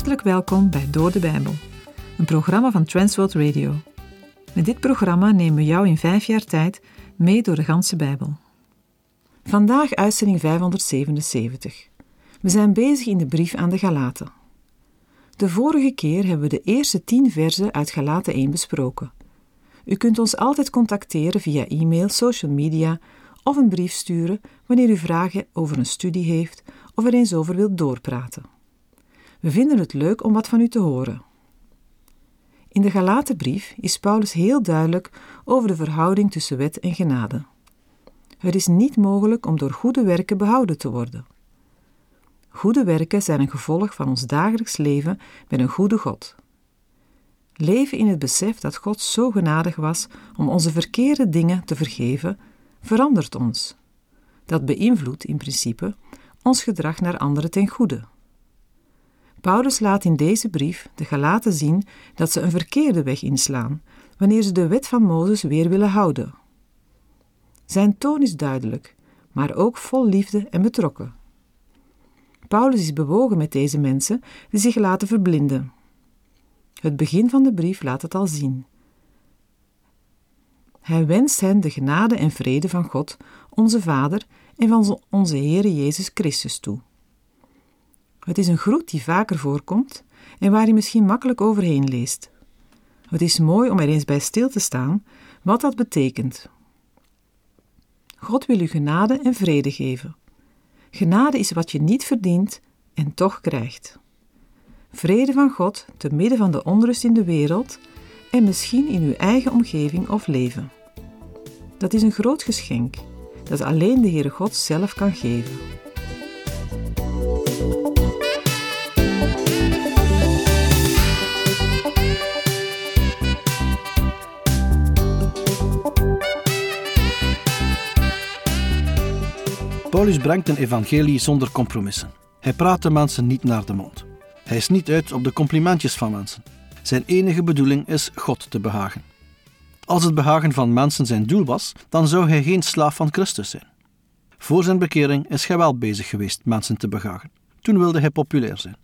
Hartelijk welkom bij Door de Bijbel, een programma van Transworld Radio. Met dit programma nemen we jou in vijf jaar tijd mee door de ganse Bijbel. Vandaag uitzending 577. We zijn bezig in de brief aan de Galaten. De vorige keer hebben we de eerste tien versen uit Galaten 1 besproken. U kunt ons altijd contacteren via e-mail, social media of een brief sturen wanneer u vragen over een studie heeft of er eens over wilt doorpraten. We vinden het leuk om wat van u te horen. In de Galatenbrief is Paulus heel duidelijk over de verhouding tussen wet en genade. Het is niet mogelijk om door goede werken behouden te worden. Goede werken zijn een gevolg van ons dagelijks leven met een goede God. Leven in het besef dat God zo genadig was om onze verkeerde dingen te vergeven, verandert ons. Dat beïnvloedt in principe ons gedrag naar anderen ten goede. Paulus laat in deze brief de Galaten zien dat ze een verkeerde weg inslaan wanneer ze de wet van Mozes weer willen houden. Zijn toon is duidelijk, maar ook vol liefde en betrokken. Paulus is bewogen met deze mensen die zich laten verblinden. Het begin van de brief laat het al zien. Hij wenst hen de genade en vrede van God, onze Vader en van onze Heere Jezus Christus toe. Het is een groet die vaker voorkomt en waar je misschien makkelijk overheen leest. Het is mooi om er eens bij stil te staan wat dat betekent. God wil u genade en vrede geven. Genade is wat je niet verdient en toch krijgt. Vrede van God te midden van de onrust in de wereld en misschien in uw eigen omgeving of leven. Dat is een groot geschenk dat alleen de Heere God zelf kan geven. Paulus brengt een evangelie zonder compromissen. Hij praat de mensen niet naar de mond. Hij is niet uit op de complimentjes van mensen. Zijn enige bedoeling is God te behagen. Als het behagen van mensen zijn doel was, dan zou hij geen slaaf van Christus zijn. Voor zijn bekering is hij wel bezig geweest mensen te behagen. Toen wilde hij populair zijn.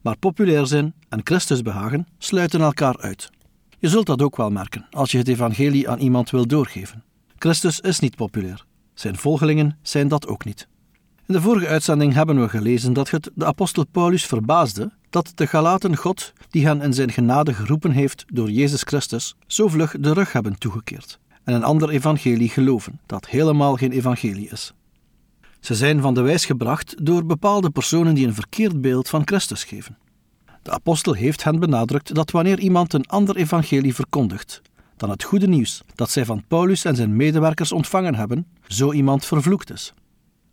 Maar populair zijn en Christus behagen sluiten elkaar uit. Je zult dat ook wel merken als je het evangelie aan iemand wil doorgeven. Christus is niet populair. Zijn volgelingen zijn dat ook niet. In de vorige uitzending hebben we gelezen dat het de apostel Paulus verbaasde dat de Galaten God, die hen in zijn genade geroepen heeft door Jezus Christus, zo vlug de rug hebben toegekeerd en een ander evangelie geloven, dat helemaal geen evangelie is. Ze zijn van de wijs gebracht door bepaalde personen die een verkeerd beeld van Christus geven. De apostel heeft hen benadrukt dat wanneer iemand een ander evangelie verkondigt dan het goede nieuws dat zij van Paulus en zijn medewerkers ontvangen hebben, zo iemand vervloekt is.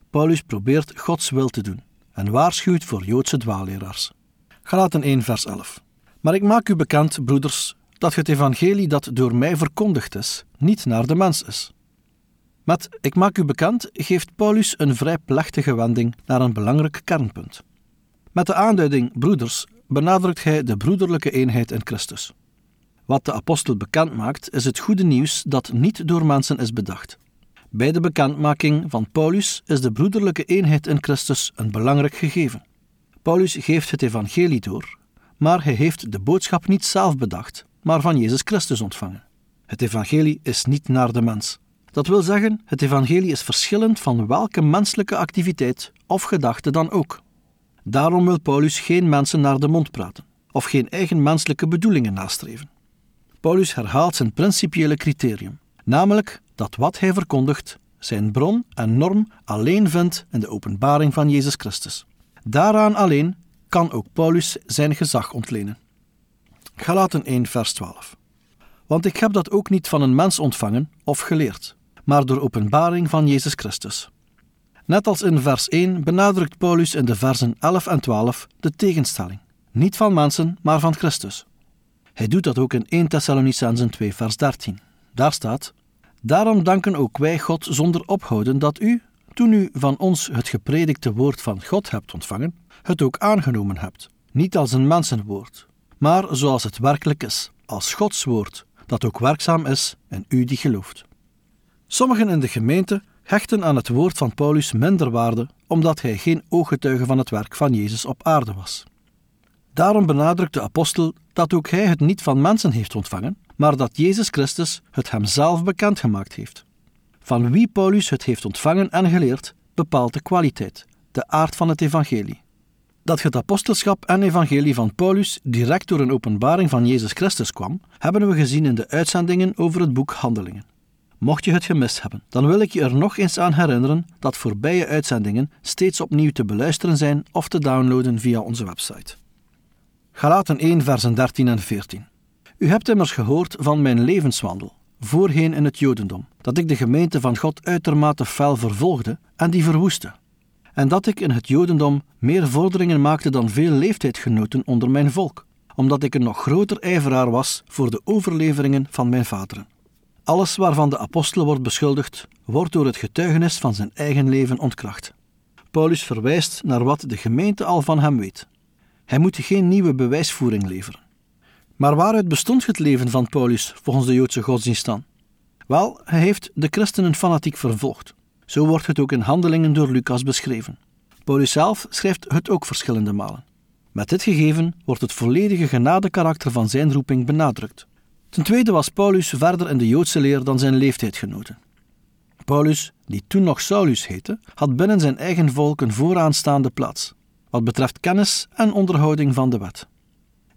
Paulus probeert Gods wil te doen en waarschuwt voor Joodse dwaalleraars. Galaten 1 vers 11 Maar ik maak u bekend, broeders, dat het evangelie dat door mij verkondigd is, niet naar de mens is. Met ik maak u bekend geeft Paulus een vrij plechtige wending naar een belangrijk kernpunt. Met de aanduiding broeders benadrukt hij de broederlijke eenheid in Christus. Wat de apostel bekend maakt, is het goede nieuws dat niet door mensen is bedacht. Bij de bekendmaking van Paulus is de broederlijke eenheid in Christus een belangrijk gegeven. Paulus geeft het evangelie door, maar hij heeft de boodschap niet zelf bedacht, maar van Jezus Christus ontvangen. Het evangelie is niet naar de mens. Dat wil zeggen, het evangelie is verschillend van welke menselijke activiteit of gedachte dan ook. Daarom wil Paulus geen mensen naar de mond praten of geen eigen menselijke bedoelingen nastreven. Paulus herhaalt zijn principiële criterium, namelijk dat wat hij verkondigt zijn bron en norm alleen vindt in de openbaring van Jezus Christus. Daaraan alleen kan ook Paulus zijn gezag ontlenen. Galaten 1, vers 12. Want ik heb dat ook niet van een mens ontvangen of geleerd, maar door openbaring van Jezus Christus. Net als in vers 1 benadrukt Paulus in de versen 11 en 12 de tegenstelling. Niet van mensen, maar van Christus. Hij doet dat ook in 1 Thessalonicenzen 2, vers 13. Daar staat: Daarom danken ook wij God zonder ophouden dat u, toen u van ons het gepredikte woord van God hebt ontvangen, het ook aangenomen hebt. Niet als een mensenwoord, maar zoals het werkelijk is, als Gods woord, dat ook werkzaam is en u die gelooft. Sommigen in de gemeente hechten aan het woord van Paulus minder waarde, omdat hij geen ooggetuige van het werk van Jezus op aarde was. Daarom benadrukt de apostel dat ook hij het niet van mensen heeft ontvangen, maar dat Jezus Christus het hemzelf bekendgemaakt heeft. Van wie Paulus het heeft ontvangen en geleerd, bepaalt de kwaliteit, de aard van het evangelie. Dat het apostelschap en evangelie van Paulus direct door een openbaring van Jezus Christus kwam, hebben we gezien in de uitzendingen over het boek Handelingen. Mocht je het gemist hebben, dan wil ik je er nog eens aan herinneren dat voorbije uitzendingen steeds opnieuw te beluisteren zijn of te downloaden via onze website. Galaten 1, versen 13 en 14. U hebt immers gehoord van mijn levenswandel, voorheen in het Jodendom, dat ik de gemeente van God uitermate fel vervolgde en die verwoestte. En dat ik in het Jodendom meer vorderingen maakte dan veel leeftijdgenoten onder mijn volk, omdat ik een nog groter ijveraar was voor de overleveringen van mijn vaderen. Alles waarvan de apostel wordt beschuldigd, wordt door het getuigenis van zijn eigen leven ontkracht. Paulus verwijst naar wat de gemeente al van hem weet. Hij moet geen nieuwe bewijsvoering leveren. Maar waaruit bestond het leven van Paulus volgens de Joodse godsdienst dan? Wel, hij heeft de christenen fanatiek vervolgd. Zo wordt het ook in handelingen door Lucas beschreven. Paulus zelf schrijft het ook verschillende malen. Met dit gegeven wordt het volledige genadekarakter van zijn roeping benadrukt. Ten tweede was Paulus verder in de Joodse leer dan zijn leeftijdgenoten. Paulus, die toen nog Saulus heette, had binnen zijn eigen volk een vooraanstaande plaats, wat betreft kennis en onderhouding van de wet.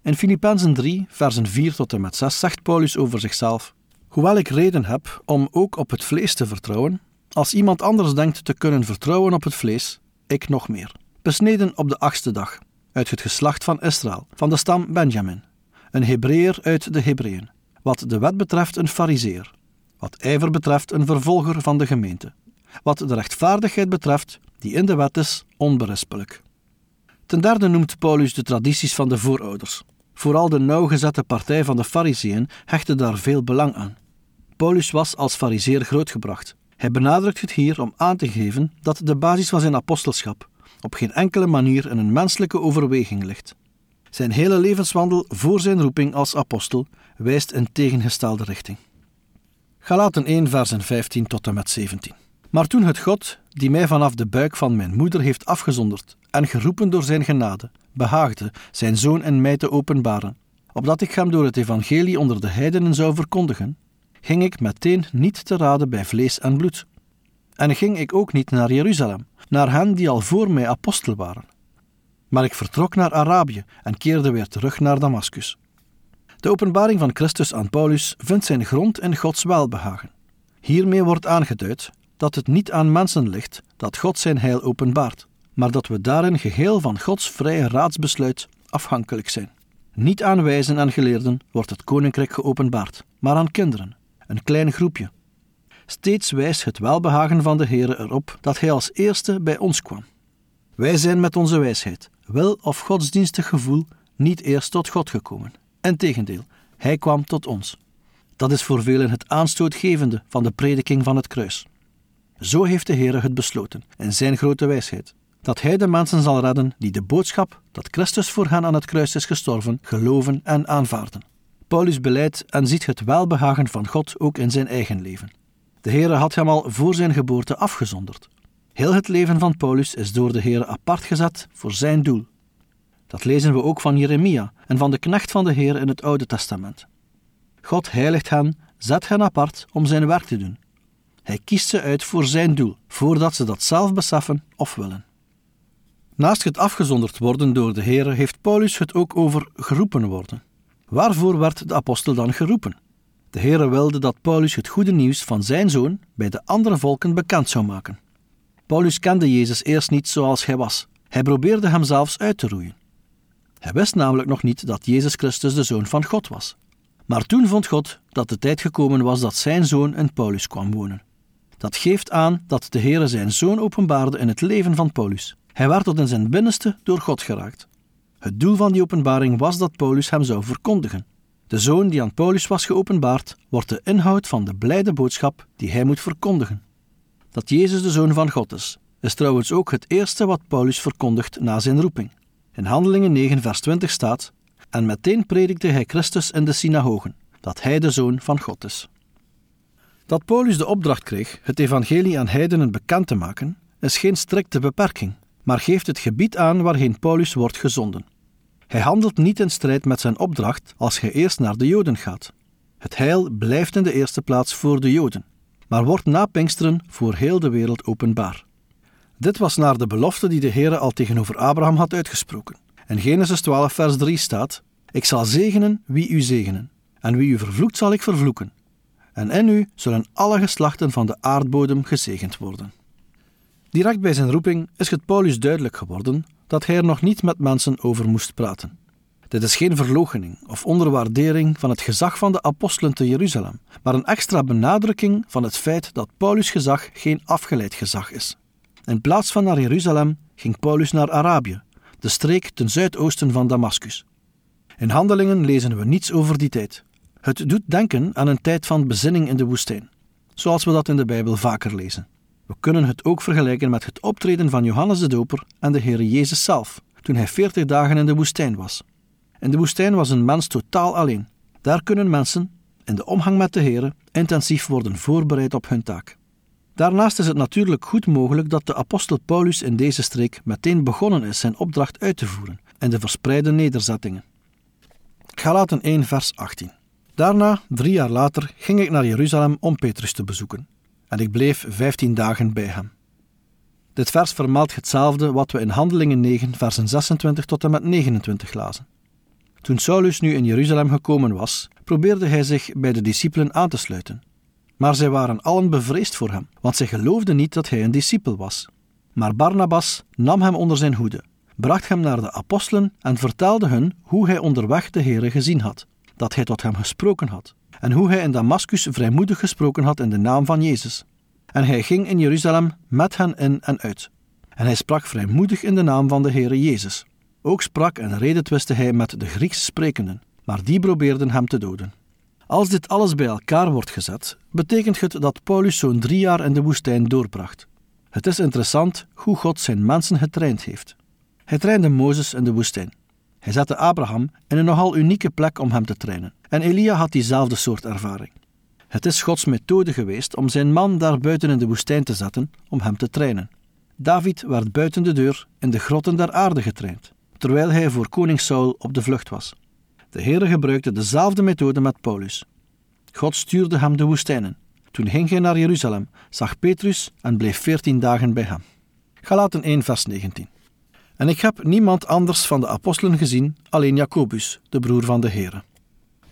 In Filippenzen 3, versen 4 tot en met 6 zegt Paulus over zichzelf: Hoewel ik reden heb om ook op het vlees te vertrouwen, als iemand anders denkt te kunnen vertrouwen op het vlees, ik nog meer. Besneden op de achtste dag, uit het geslacht van Israël, van de stam Benjamin, een Hebreeër uit de Hebreeën, wat de wet betreft een fariseer, wat ijver betreft een vervolger van de gemeente, wat de rechtvaardigheid betreft, die in de wet is, onberispelijk. Ten derde noemt Paulus de tradities van de voorouders. Vooral de nauwgezette partij van de Fariseeën hechtte daar veel belang aan. Paulus was als fariseer grootgebracht. Hij benadrukt het hier om aan te geven dat de basis van zijn apostelschap op geen enkele manier in een menselijke overweging ligt. Zijn hele levenswandel voor zijn roeping als apostel wijst in tegengestelde richting. Galaten 1, versen 15 tot en met 17. Maar toen het God, die mij vanaf de buik van mijn moeder heeft afgezonderd en geroepen door zijn genade, behaagde zijn zoon in mij te openbaren, opdat ik hem door het evangelie onder de heidenen zou verkondigen, ging ik meteen niet te raden bij vlees en bloed. En ging ik ook niet naar Jeruzalem, naar hen die al voor mij apostel waren. Maar ik vertrok naar Arabië en keerde weer terug naar Damaskus. De openbaring van Christus aan Paulus vindt zijn grond in Gods welbehagen. Hiermee wordt aangeduid dat het niet aan mensen ligt dat God zijn heil openbaart, maar dat we daarin geheel van Gods vrije raadsbesluit afhankelijk zijn. Niet aan wijzen en geleerden wordt het koninkrijk geopenbaard, maar aan kinderen, een klein groepje. Steeds wijst het welbehagen van de Heere erop dat Hij als eerste bij ons kwam. Wij zijn met onze wijsheid, wil of godsdienstig gevoel, niet eerst tot God gekomen. Integendeel, Hij kwam tot ons. Dat is voor velen het aanstootgevende van de prediking van het kruis. Zo heeft de Heere het besloten, in zijn grote wijsheid, dat Hij de mensen zal redden die de boodschap dat Christus voor hen aan het kruis is gestorven, geloven en aanvaarden. Paulus beleidt en ziet het welbehagen van God ook in zijn eigen leven. De Heere had hem al voor zijn geboorte afgezonderd. Heel het leven van Paulus is door de Heere apart gezet voor zijn doel. Dat lezen we ook van Jeremia en van de knecht van de Heer in het Oude Testament. God heiligt hen, zet hen apart om zijn werk te doen. Hij kiest ze uit voor zijn doel, voordat ze dat zelf beseffen of willen. Naast het afgezonderd worden door de Heer heeft Paulus het ook over geroepen worden. Waarvoor werd de apostel dan geroepen? De Heere wilde dat Paulus het goede nieuws van zijn zoon bij de andere volken bekend zou maken. Paulus kende Jezus eerst niet zoals hij was. Hij probeerde hem zelfs uit te roeien. Hij wist namelijk nog niet dat Jezus Christus de zoon van God was. Maar toen vond God dat de tijd gekomen was dat zijn zoon in Paulus kwam wonen. Dat geeft aan dat de Heere zijn zoon openbaarde in het leven van Paulus. Hij werd tot in zijn binnenste door God geraakt. Het doel van die openbaring was dat Paulus hem zou verkondigen. De zoon die aan Paulus was geopenbaard, wordt de inhoud van de blijde boodschap die hij moet verkondigen. Dat Jezus de zoon van God is, is trouwens ook het eerste wat Paulus verkondigt na zijn roeping. In Handelingen 9, vers 20 staat: En meteen predikte hij Christus in de synagogen, dat hij de zoon van God is. Dat Paulus de opdracht kreeg het evangelie aan heidenen bekend te maken, is geen strikte beperking, maar geeft het gebied aan waarheen Paulus wordt gezonden. Hij handelt niet in strijd met zijn opdracht als hij eerst naar de Joden gaat. Het heil blijft in de eerste plaats voor de Joden, maar wordt na Pinksteren voor heel de wereld openbaar. Dit was naar de belofte die de Heere al tegenover Abraham had uitgesproken. In Genesis 12, vers 3 staat: Ik zal zegenen wie u zegenen, en wie u vervloekt zal ik vervloeken. En in u zullen alle geslachten van de aardbodem gezegend worden. Direct bij zijn roeping is het Paulus duidelijk geworden dat hij er nog niet met mensen over moest praten. Dit is geen verloochening of onderwaardering van het gezag van de apostelen te Jeruzalem, maar een extra benadrukking van het feit dat Paulus' gezag geen afgeleid gezag is. In plaats van naar Jeruzalem ging Paulus naar Arabië, de streek ten zuidoosten van Damascus. In handelingen lezen we niets over die tijd. Het doet denken aan een tijd van bezinning in de woestijn, zoals we dat in de Bijbel vaker lezen. We kunnen het ook vergelijken met het optreden van Johannes de Doper en de Heer Jezus zelf, toen hij veertig dagen in de woestijn was. In de woestijn was een mens totaal alleen. Daar kunnen mensen, in de omgang met de Heer, intensief worden voorbereid op hun taak. Daarnaast is het natuurlijk goed mogelijk dat de apostel Paulus in deze streek meteen begonnen is zijn opdracht uit te voeren in de verspreide nederzettingen. Galaten 1 vers 18 Daarna, drie jaar later, ging ik naar Jeruzalem om Petrus te bezoeken en ik bleef vijftien dagen bij hem. Dit vers vermeldt hetzelfde wat we in Handelingen 9, versen 26 tot en met 29 lazen. Toen Saulus nu in Jeruzalem gekomen was, probeerde hij zich bij de discipelen aan te sluiten. Maar zij waren allen bevreesd voor hem, want zij geloofden niet dat hij een discipel was. Maar Barnabas nam hem onder zijn hoede, bracht hem naar de apostelen en vertelde hun hoe hij onderweg de Heere gezien had, dat hij tot hem gesproken had en hoe hij in Damascus vrijmoedig gesproken had in de naam van Jezus. En hij ging in Jeruzalem met hen in en uit. En hij sprak vrijmoedig in de naam van de Heere Jezus. Ook sprak en redetwiste hij met de Grieks sprekenden, maar die probeerden hem te doden. Als dit alles bij elkaar wordt gezet, betekent het dat Paulus zo'n drie jaar in de woestijn doorbracht. Het is interessant hoe God zijn mensen getraind heeft. Hij trainde Mozes in de woestijn. Hij zette Abraham in een nogal unieke plek om hem te trainen. En Elia had diezelfde soort ervaring. Het is Gods methode geweest om zijn man daar buiten in de woestijn te zetten om hem te trainen. David werd buiten de deur in de grotten der aarde getraind, terwijl hij voor koning Saul op de vlucht was. De Heere gebruikte dezelfde methode met Paulus. God stuurde hem de woestijnen. Toen ging hij naar Jeruzalem, zag Petrus en bleef veertien dagen bij hem. Galaten 1 vers 19 En ik heb niemand anders van de apostelen gezien, alleen Jacobus, de broer van de Heere.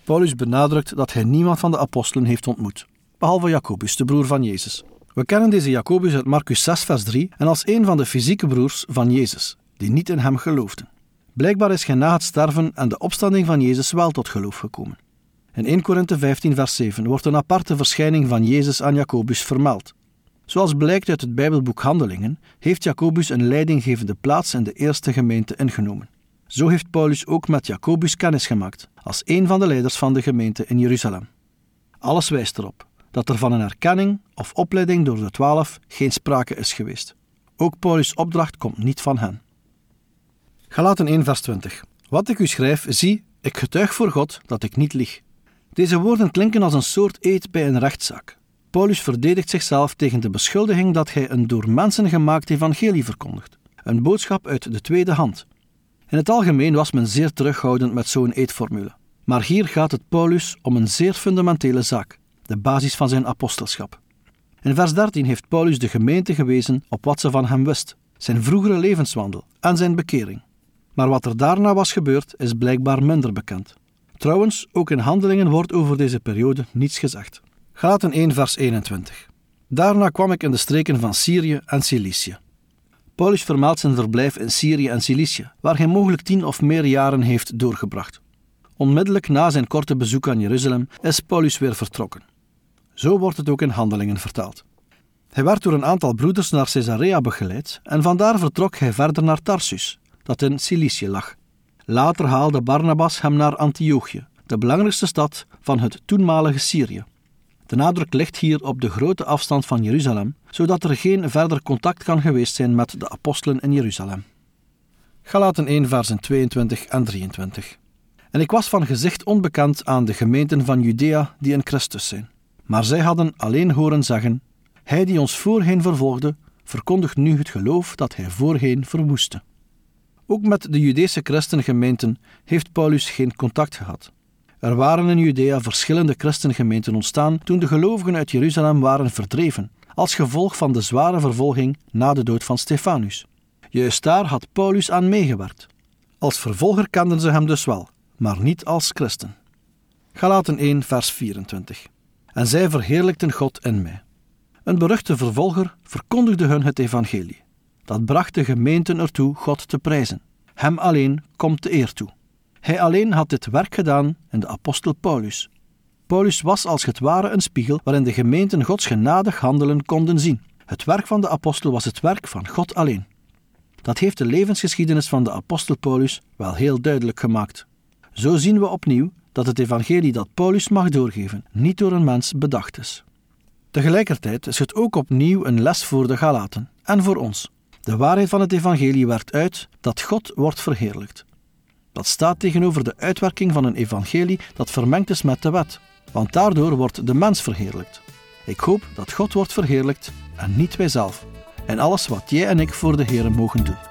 Paulus benadrukt dat hij niemand van de apostelen heeft ontmoet, behalve Jacobus, de broer van Jezus. We kennen deze Jacobus uit Marcus 6, vers 3 en als een van de fysieke broers van Jezus, die niet in hem geloofden. Blijkbaar is hij na het sterven en de opstanding van Jezus wel tot geloof gekomen. In 1 Korinthe 15, vers 7 wordt een aparte verschijning van Jezus aan Jacobus vermeld. Zoals blijkt uit het Bijbelboek Handelingen, heeft Jacobus een leidinggevende plaats in de eerste gemeente ingenomen. Zo heeft Paulus ook met Jacobus kennis gemaakt, als een van de leiders van de gemeente in Jeruzalem. Alles wijst erop dat er van een erkenning of opleiding door de twaalf geen sprake is geweest. Ook Paulus' opdracht komt niet van hen. Galaten 1 vers 20 Wat ik u schrijf, zie, ik getuig voor God dat ik niet lieg. Deze woorden klinken als een soort eed bij een rechtszaak. Paulus verdedigt zichzelf tegen de beschuldiging dat hij een door mensen gemaakt evangelie verkondigt, een boodschap uit de tweede hand, in het algemeen was men zeer terughoudend met zo'n eetformule. Maar hier gaat het Paulus om een zeer fundamentele zaak, de basis van zijn apostelschap. In vers 13 heeft Paulus de gemeente gewezen op wat ze van hem wist, zijn vroegere levenswandel en zijn bekering. Maar wat er daarna was gebeurd, is blijkbaar minder bekend. Trouwens, ook in handelingen wordt over deze periode niets gezegd. Galaten 1 vers 21 Daarna kwam ik in de streken van Syrië en Cilicië. Paulus vermeldt zijn verblijf in Syrië en Cilicië, waar hij mogelijk tien of meer jaren heeft doorgebracht. Onmiddellijk na zijn korte bezoek aan Jeruzalem is Paulus weer vertrokken. Zo wordt het ook in handelingen vertaald. Hij werd door een aantal broeders naar Caesarea begeleid en vandaar vertrok hij verder naar Tarsus, dat in Cilicië lag. Later haalde Barnabas hem naar Antiochië, de belangrijkste stad van het toenmalige Syrië. De nadruk ligt hier op de grote afstand van Jeruzalem, zodat er geen verder contact kan geweest zijn met de apostelen in Jeruzalem. Galaten 1, versen 22 en 23. En ik was van gezicht onbekend aan de gemeenten van Judea die in Christus zijn. Maar zij hadden alleen horen zeggen: Hij die ons voorheen vervolgde, verkondigt nu het geloof dat hij voorheen verwoestte. Ook met de Judese christengemeenten heeft Paulus geen contact gehad. Er waren in Judea verschillende christengemeenten ontstaan toen de gelovigen uit Jeruzalem waren verdreven, als gevolg van de zware vervolging na de dood van Stefanus. Juist daar had Paulus aan meegewerkt. Als vervolger kenden ze hem dus wel, maar niet als christen. Galaten 1, vers 24. En zij verheerlijkten God in mij. Een beruchte vervolger verkondigde hun het evangelie. Dat bracht de gemeenten ertoe God te prijzen. Hem alleen komt de eer toe. Hij alleen had dit werk gedaan in de apostel Paulus. Paulus was als het ware een spiegel waarin de gemeenten Gods genadig handelen konden zien. Het werk van de apostel was het werk van God alleen. Dat heeft de levensgeschiedenis van de apostel Paulus wel heel duidelijk gemaakt. Zo zien we opnieuw dat het evangelie dat Paulus mag doorgeven niet door een mens bedacht is. Tegelijkertijd is het ook opnieuw een les voor de Galaten en voor ons. De waarheid van het evangelie werkt uit dat God wordt verheerlijkt. Dat staat tegenover de uitwerking van een evangelie dat vermengd is met de wet, want daardoor wordt de mens verheerlijkt. Ik hoop dat God wordt verheerlijkt en niet wij zelf, en alles wat jij en ik voor de Heer mogen doen.